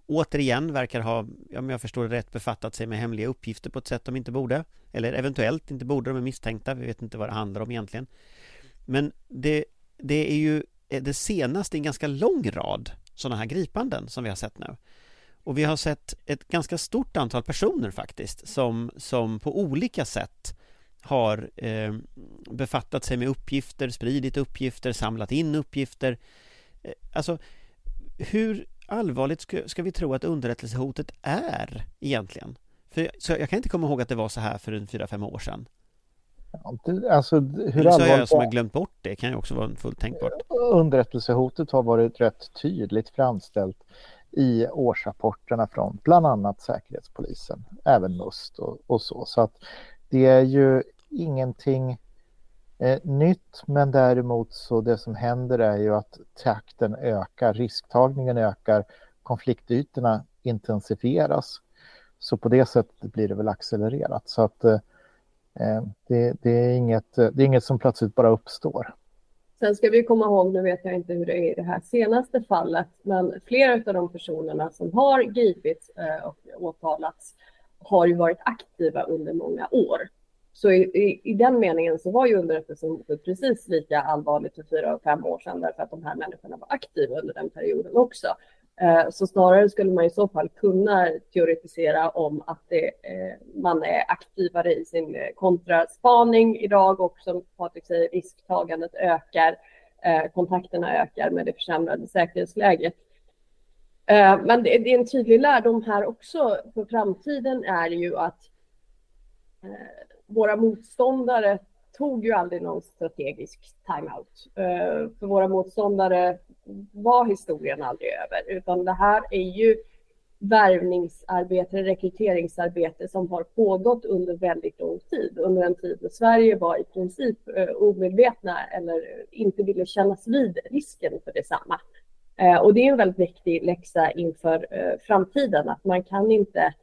återigen verkar ha, om jag förstår det rätt, befattat sig med hemliga uppgifter på ett sätt de inte borde, eller eventuellt inte borde, de är misstänkta, vi vet inte vad det handlar om egentligen. Men det, det är ju eh, det senaste i en ganska lång rad sådana här gripanden som vi har sett nu. Och vi har sett ett ganska stort antal personer faktiskt som, som på olika sätt har eh, befattat sig med uppgifter, spridit uppgifter, samlat in uppgifter. Eh, alltså, hur allvarligt ska, ska vi tro att underrättelsehotet är egentligen? För så jag kan inte komma ihåg att det var så här för en fyra, fem år sedan. Alltså, hur allvarligt... jag som har glömt bort det, kan ju också vara fullt tänkbart. Underrättelsehotet har varit rätt tydligt framställt i årsrapporterna från bland annat Säkerhetspolisen, även MUST och, och så. Så att det är ju ingenting eh, nytt, men däremot så det som händer är ju att takten ökar, risktagningen ökar, konfliktytorna intensifieras. Så på det sättet blir det väl accelererat. Så att eh, Eh, Eh, det, det, är inget, eh, det är inget som plötsligt bara uppstår. Sen ska vi komma ihåg, nu vet jag inte hur det är i det här senaste fallet, men flera av de personerna som har gripits eh, och åtalats har ju varit aktiva under många år. Så i, i, i den meningen så var ju underrättelsehotet precis lika allvarligt för fyra och fem år sedan därför att de här människorna var aktiva under den perioden också. Eh, så snarare skulle man i så fall kunna teoretisera om att det, eh, man är aktivare i sin eh, kontraspaning idag och som Patrik säger, risktagandet ökar, kontakterna ökar med det försämrade säkerhetsläget. Men det är en tydlig lärdom här också för framtiden är ju att våra motståndare tog ju aldrig någon strategisk timeout. Eh, för våra motståndare var historien aldrig över, utan det här är ju värvningsarbete, rekryteringsarbete som har pågått under väldigt lång tid. Under en tid då Sverige var i princip eh, omedvetna eller inte ville kännas vid risken för detsamma. Eh, och det är en väldigt viktig läxa inför framtiden att man kan inte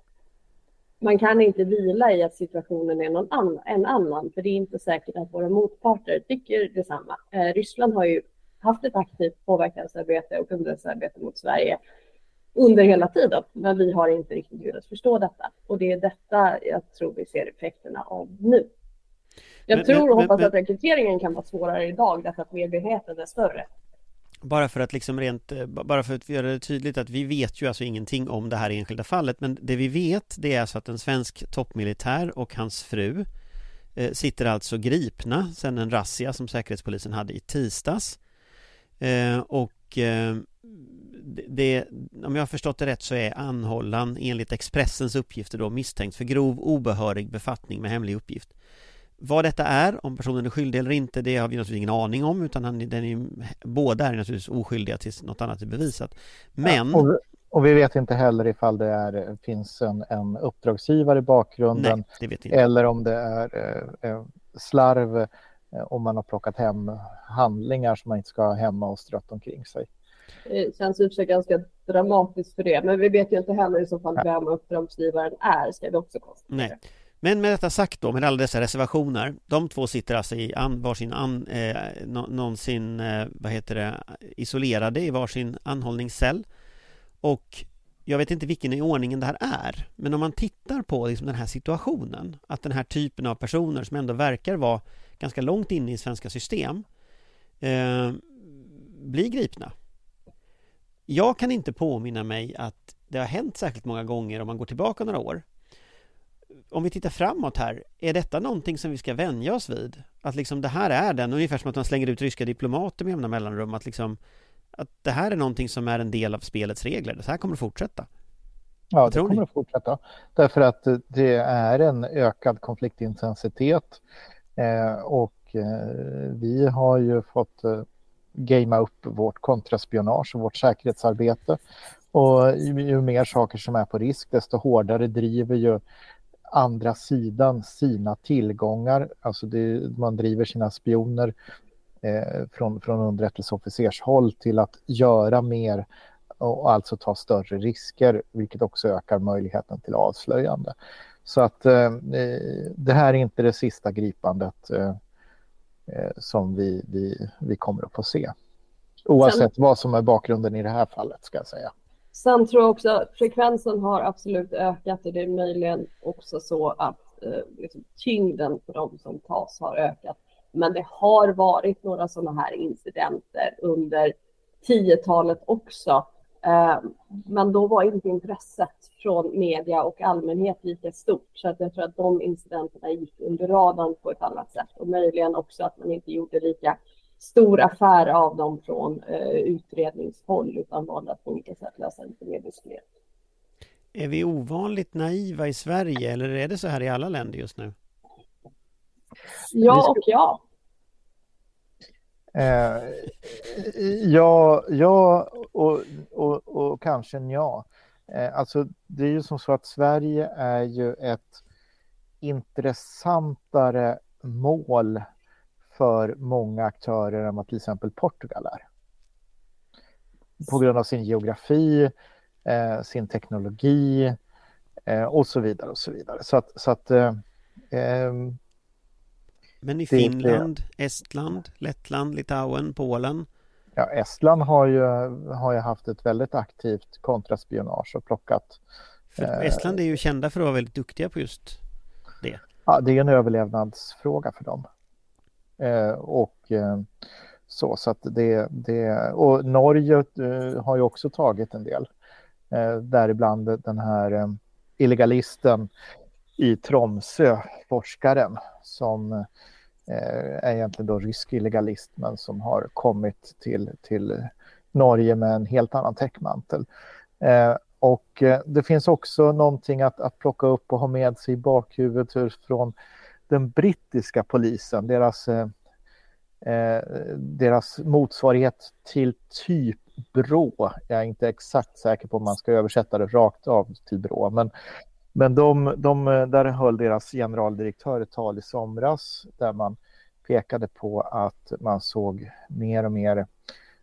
man kan inte vila i att situationen är någon annan, en annan, för det är inte säkert att våra motparter tycker detsamma. Ryssland har ju haft ett aktivt påverkansarbete och underrättelsearbete mot Sverige under hela tiden. Men vi har inte riktigt lyckats förstå detta. Och det är detta jag tror vi ser effekterna av nu. Jag men, tror och men, hoppas men, att rekryteringen kan vara svårare idag därför att medvetenheten är större bara för att liksom rent, eh, bara för att göra det tydligt att vi vet ju alltså ingenting om det här enskilda fallet men det vi vet det är alltså att en svensk toppmilitär och hans fru eh, sitter alltså gripna sedan en razzia som Säkerhetspolisen hade i tisdags eh, och eh, det, om jag har förstått det rätt så är anhållan enligt Expressens uppgifter då misstänkt för grov obehörig befattning med hemlig uppgift. Vad detta är, om personen är skyldig eller inte, det har vi naturligtvis ingen aning om utan han, den är, båda är naturligtvis oskyldiga tills något annat är bevisat. Men... Ja, och, och, vi vet inte heller ifall det är, finns en, en uppdragsgivare i bakgrunden Nej, eller om det är eh, eh slarv eh, om man har plockat hem handlingar som man inte ska ha hemma och strött omkring sig. Det känns ju ganska dramatiskt för det, men vi vet ju inte heller i så fall vem uppdragsgivaren är, ska vi också konstatera. Nej. Men med detta sagt då, med alla dessa reservationer, de två sitter alltså i an, varsin an, eh, någonsin, eh, vad heter det, isolerade i varsin anhållningscell. Och jag vet inte vilken i ordningen det här är, men om man tittar på liksom den här situationen, att den här typen av personer som ändå verkar vara ganska långt inne i svenska system eh, blir gripna. Jag kan inte påminna mig att det har hänt särskilt många gånger om man går tillbaka några år om vi tittar framåt här, är detta någonting som vi ska vänja oss vid? Att liksom det här är den, ungefär som att man slänger ut ryska diplomater med jämna mellanrum, att liksom att det här är någonting som är en del av spelets regler, det här kommer att fortsätta. Ja, det kommer ni? att fortsätta. Därför att det är en ökad konfliktintensitet eh, och eh, vi har ju fått eh, gamea upp vårt kontraspionage och vårt säkerhetsarbete. Och ju, ju mer saker som är på risk, desto hårdare driver ju andra sidan sina tillgångar. Alltså det, man driver sina spioner eh, från, från underrättelseofficershåll till att göra mer och alltså ta större risker, vilket också ökar möjligheten till avslöjande. Så att eh, det här är inte det sista gripandet eh, eh som vi, vi, vi kommer att få se. Oavsett vad som är bakgrunden i det här fallet, ska jag säga. Sen tror jag också att frekvensen har absolut ökat och det är möjligen också så att eh, liksom, tyngden på de som tas har ökat. Men det har varit några sådana här incidenter under 10-talet också. Eh, men då var inte intresset från media och allmänhet lika stort. Så att jag tror att de incidenterna gick under radarn på ett annat sätt. Och möjligen också att man inte gjorde lika stor affär av dem från eh, utredningshåll utan valde att på olika sätt lösa mer diskret. Är vi ovanligt naiva i Sverige eller är det så här i alla länder just nu? Ja och ja. Eh, ja, ja och, och, och kanske ja. Eh, alltså det är ju som så att Sverige är ju ett intressantare mål för många aktörer än vad till exempel Portugal är. På grund av sin geografi, eh, sin teknologi eh, och så vidare och så vidare. Så att, så att eh, ehm, men i Finland, det, Estland, Lettland, Litauen, Polen? Ja, Estland har ju, har ju haft ett väldigt aktivt kontraspionage och plockat... För eh, Estland är ju kända för att vara väldigt duktiga på just det. Ja, det är en överlevnadsfråga för dem. Eh, och eh, så, så att det, det och Norge eh, har ju också tagit en del, eh, däribland den här eh, illegalisten i Tromsö, forskaren, som eh, är egentligen då rysk illegalist men som har kommit till, till Norge med en helt annan täckmantel. och det finns också någonting att, att plocka upp och ha med sig i bakhuvudet från den brittiska polisen, deras, eh, eh, deras motsvarighet till typ BRÅ. Jag är inte exakt säker på om man ska översätta det rakt av till BRÅ, men, men de, de, eh, där höll deras generaldirektör ett tal i somras där man pekade på att man såg mer och mer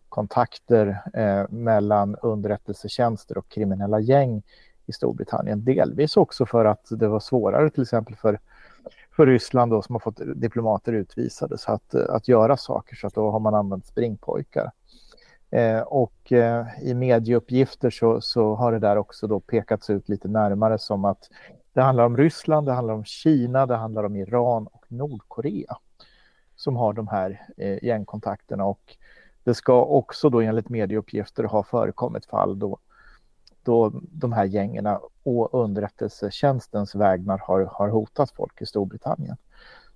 kontakter eh, mellan underrättelsetjänster och kriminella gäng i Storbritannien. Delvis också för att det var svårare till exempel för för Ryssland då, som har fått diplomater utvisade så att, eh, att göra saker så att då har man använt springpojkar. Eh, och eh, i medieuppgifter så, så har det där också då pekats ut lite närmare som att det handlar om Ryssland, det handlar om Kina, det handlar om Iran och Nordkorea som har de här eh, gängkontakterna och Det ska också då enligt medieuppgifter ha förekommit fall då, då de här gängerna och underrättelsetjänstens vägnar har, har hotat folk i Storbritannien.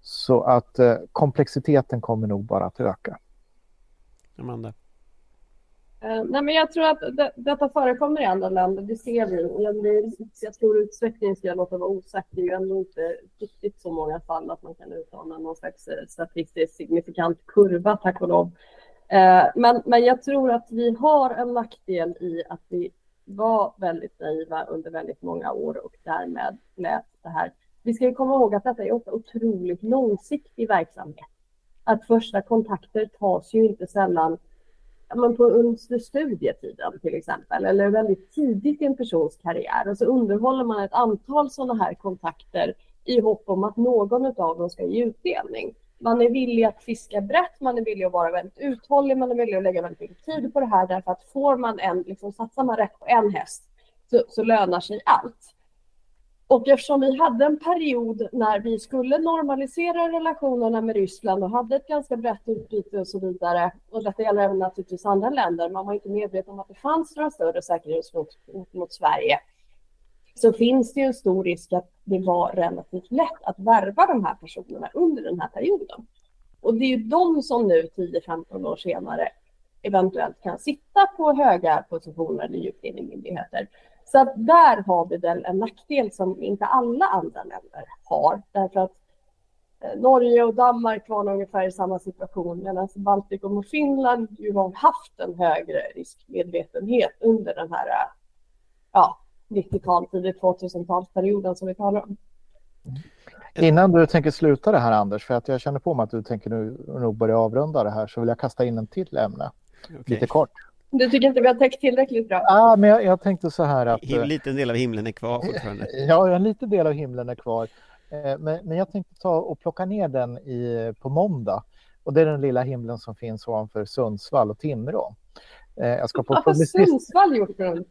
Så att eh, komplexiteten kommer nog bara att öka. Amanda? Uh, nej, men jag tror att det, detta förekommer i andra länder, det ser vi. Jag, det, jag tror utsträckning ska jag låta vara osagt. Det är ju ändå inte riktigt så många fall att man kan uttala någon slags eh, statistiskt signifikant kurva, tack och lov. Uh, men, men jag tror att vi har en nackdel i att vi var väldigt naiva under väldigt många år och därmed lät det här. Vi ska ju komma ihåg att detta är ofta otroligt långsiktig verksamhet. Att första kontakter tas ju inte sällan men på under studietiden till exempel, eller väldigt tidigt i en persons karriär. Och så underhåller man ett antal sådana här kontakter i hopp om att någon av dem ska ge utdelning. Man är villig att fiska brett, man är villig att vara väldigt uthållig, man är villig att lägga väldigt mycket tid på det här därför att får man en, liksom satsar man rätt på en häst så, så lönar sig allt. Och eftersom vi hade en period när vi skulle normalisera relationerna med Ryssland och hade ett ganska brett utbyte och så vidare, och detta gäller även naturligtvis andra länder, man var inte medveten om att det fanns några större säkerhetshot mot, mot Sverige, så finns det ju en stor risk att det var relativt lätt att värva de här personerna under den här perioden. Och det är ju de som nu 10-15 år senare eventuellt kan sitta på höga positioner i myndigheter. Så att där har vi väl en nackdel som inte alla andra länder har. Därför att eh, Norge och Danmark var ungefär i samma situation medan Baltikum och Finland ju har haft en högre riskmedvetenhet under den här ja, 90-tal, tidigt 2000-talsperioden som vi talar om. Innan du tänker sluta det här Anders, för att jag känner på mig att du tänker nu nog börja avrunda det här, så vill jag kasta in en till ämne. Okay. Lite kort. Du tycker inte vi har täckt tillräckligt bra? Ja, men jag, jag tänkte så här att... En liten del av himlen är kvar fortfarande. Ja, en liten del av himlen är kvar. Eh, men, men jag tänkte ta och plocka ner den i, på måndag. Och det är den lilla himlen som finns ovanför Sundsvall och Timrå. Eh, jag ska på har Sundsvall gjort för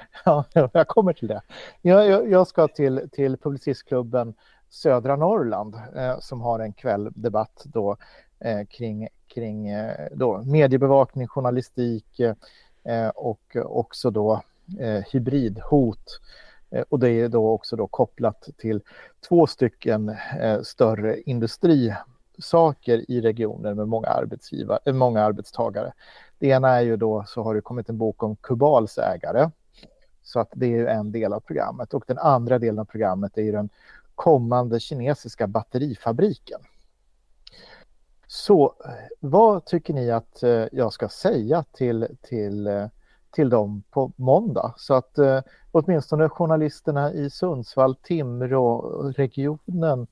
Ja, jag kommer till det. Jag, jag, jag ska till, till Publicistklubben Södra Norrland eh, som har en kvälldebatt då eh, kring kring eh, då, mediebevakning, journalistik eh, eh och också då eh, hybridhot. Eh, och det är då också då kopplat till två stycken eh, större industrisaker i regioner med många, arbetsgivare, många arbetstagare. Det ena är ju då så har det kommit en bok om Kubals ägare. Så att det är ju en del av programmet och den andra delen av programmet är ju den kommande kinesiska batterifabriken. Så eh, vad tycker ni att eh, jag ska säga till, till, eh, till dem på måndag? Så att eh, åtminstone journalisterna i Sundsvall, Timrå-regionen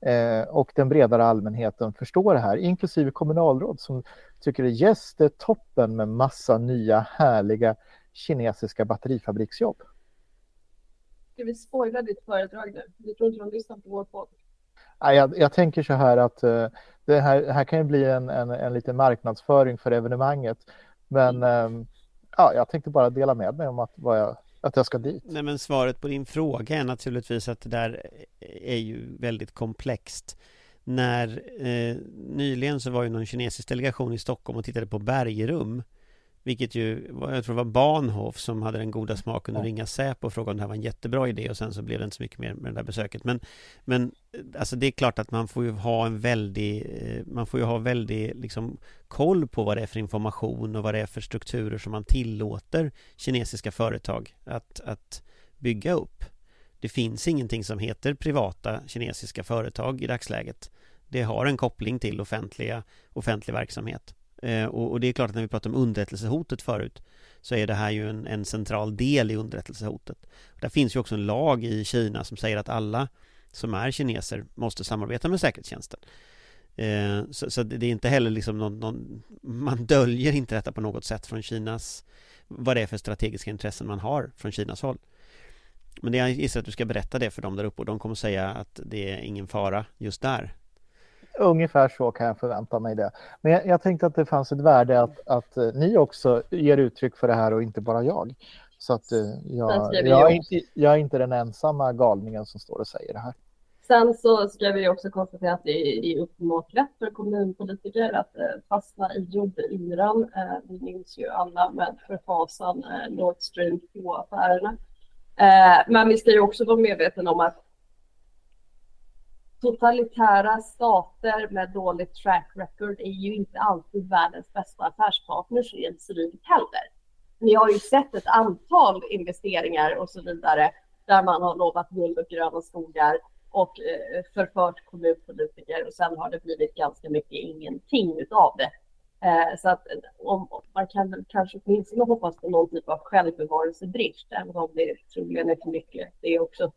eh, och den bredare allmänheten förstår det här, inklusive kommunalråd som tycker att yes, det är toppen med massa nya härliga kinesiska batterifabriksjobb. Ska vi spoila ditt föredrag nu? Du tror inte de lyssnar på vår podd? Jag, jag tänker så här att uh, det här, här kan ju bli en, en, en liten marknadsföring för evenemanget. Men um, ja, jag tänkte bara dela med mig om att, vad jag, att jag ska dit. Nej, men svaret på din fråga är naturligtvis att det där är ju väldigt komplext. När eh, nyligen så var ju någon kinesisk delegation i Stockholm och tittade på bergrum vilket ju, jag tror det var Bahnhof som hade den goda smaken att ringa Säpo och fråga om det här var en jättebra idé och sen så blev det inte så mycket mer med det där besöket. Men, men alltså det är klart att man får ju ha en väldig, eh, man får ju ha väldig liksom koll på vad det är för information och vad det är för strukturer som man tillåter kinesiska företag att, att bygga upp. Det finns ingenting som heter privata kinesiska företag i dagsläget. Det har en koppling till offentliga, offentlig verksamhet. Eh, och, och, det är klart att när vi pratar om underrättelsehotet förut så är det här ju en, en central del i underrättelsehotet. Där finns ju också en lag i Kina som säger att alla som är kineser måste samarbeta med säkerhetstjänsten. Eh, så, så, det är inte heller liksom någon, någon, man döljer inte detta på något sätt från Kinas, vad det är för strategiska intressen man har från Kinas håll. Men det jag gissar att du ska berätta det för dem där uppe och de kommer säga att det är ingen fara just där. Ungefär så kan jag förvänta mig det. Men jag, jag tänkte att det fanns ett värde att, att uh, ni också ger uttryck för det här och inte bara jag. Så att uh, jag, jag, är inte, jag är inte den ensamma galningen som står och säger det här. Sen så ska vi också konstatera att det är uppenbart lätt för kommunpolitiker att eh, fastna i jordyran. Eh, vi minns ju alla med förfasan Nord Stream 2-affärerna. Men vi ska ju också vara medvetna om att totalitära stater med dåligt track record är ju inte alltid världens bästa affärspartners rent civilt heller. Ni har ju sett ett antal investeringar och så vidare där man har lovat guld och gröna skogar och eh, förfört kommunpolitiker och sen har det blivit ganska mycket ingenting utav det. Eh, så att eh, om, man kan väl kanske åtminstone hoppas på någon typ av självbevarelsedrift, även om det troligen är för mycket det också.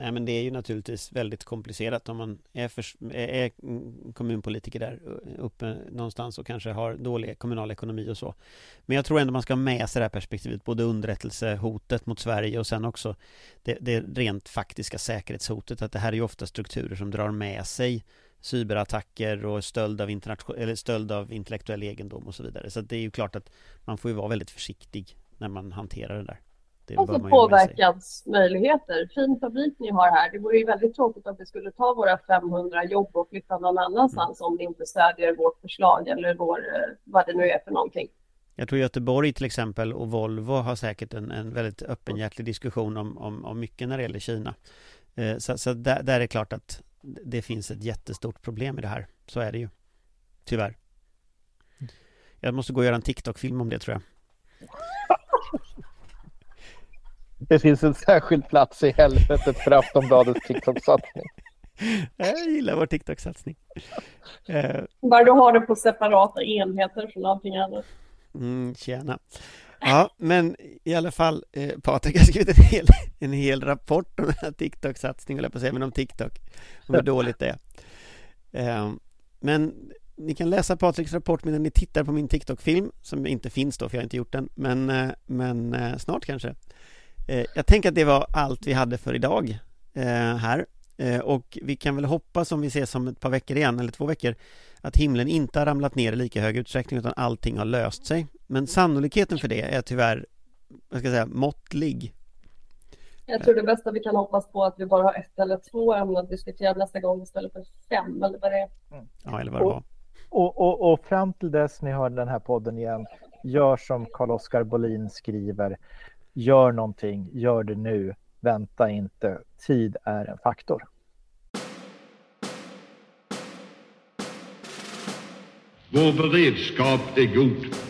Nej men det är ju naturligtvis väldigt komplicerat om man är, för, är kommunpolitiker där eh, uppe någonstans och kanske har dålig kommunal ekonomi och så. Men jag tror ändå man ska ha med sig det här perspektivet, både underrättelsehotet mot Sverige och sen också det, det rent faktiska säkerhetshotet, att det här är ju ofta strukturer som drar med sig cyberattacker och stöld av, eller stöld av intellektuell egendom och så vidare. Så det är ju klart att man får ju vara väldigt försiktig när man hanterar det där. Det och så påverkansmöjligheter. Fin fabrik ni har här. Det vore ju väldigt tråkigt om vi skulle ta våra 500 jobb och flytta någon annanstans mm. om ni inte stödjer vårt förslag eller vår, eh, vad det nu är för någonting. Jag tror Göteborg till exempel och Volvo har säkert en, en väldigt öppenhjärtlig diskussion om, om, om mycket när det gäller Kina. Eh, så, så där, där, är det klart att det finns ett jättestort problem i det här. Så är det ju. Tyvärr. Jag måste gå och göra en TikTok-film om det tror jag. Det finns en särskild plats i helvetet för Aftonbladets TikTok-satsning. Jag gillar vår TikTok-satsning. Eh, Bara du har det på separata enheter från allting annat. Mm, tjena. Ja, men i alla fall, eh, Patrik har skrivit en hel, en hel rapport om den här TikTok-satsningen, eller på att säga, men om TikTok, om hur dåligt det är. Eh, men ni kan läsa Patriks rapport medan ni tittar på min TikTok-film, som inte finns då, för jag har inte gjort den, men, eh, men eh, snart kanske. Eh, jag tänker att det var allt vi hade för idag eh, här eh, och vi kan väl hoppas om vi ses om ett par veckor igen eller två veckor att himlen inte har ramlat ner i lika hög utsträckning utan allting har löst sig. Men sannolikheten för det är tyvärr, vad ska jag säga, måttlig. Jag tror det bästa vi kan hoppas på är att vi bara har ett eller två ämnen att diskutera nästa gång istället för fem eller vad det är. Mm. Ja, eller vad det var. Och, och, och, fram till dess ni hör den här podden igen, gör som Carl-Oskar Bolin skriver. Gör någonting, gör det nu, vänta inte. Tid är en faktor. Vår beredskap är god.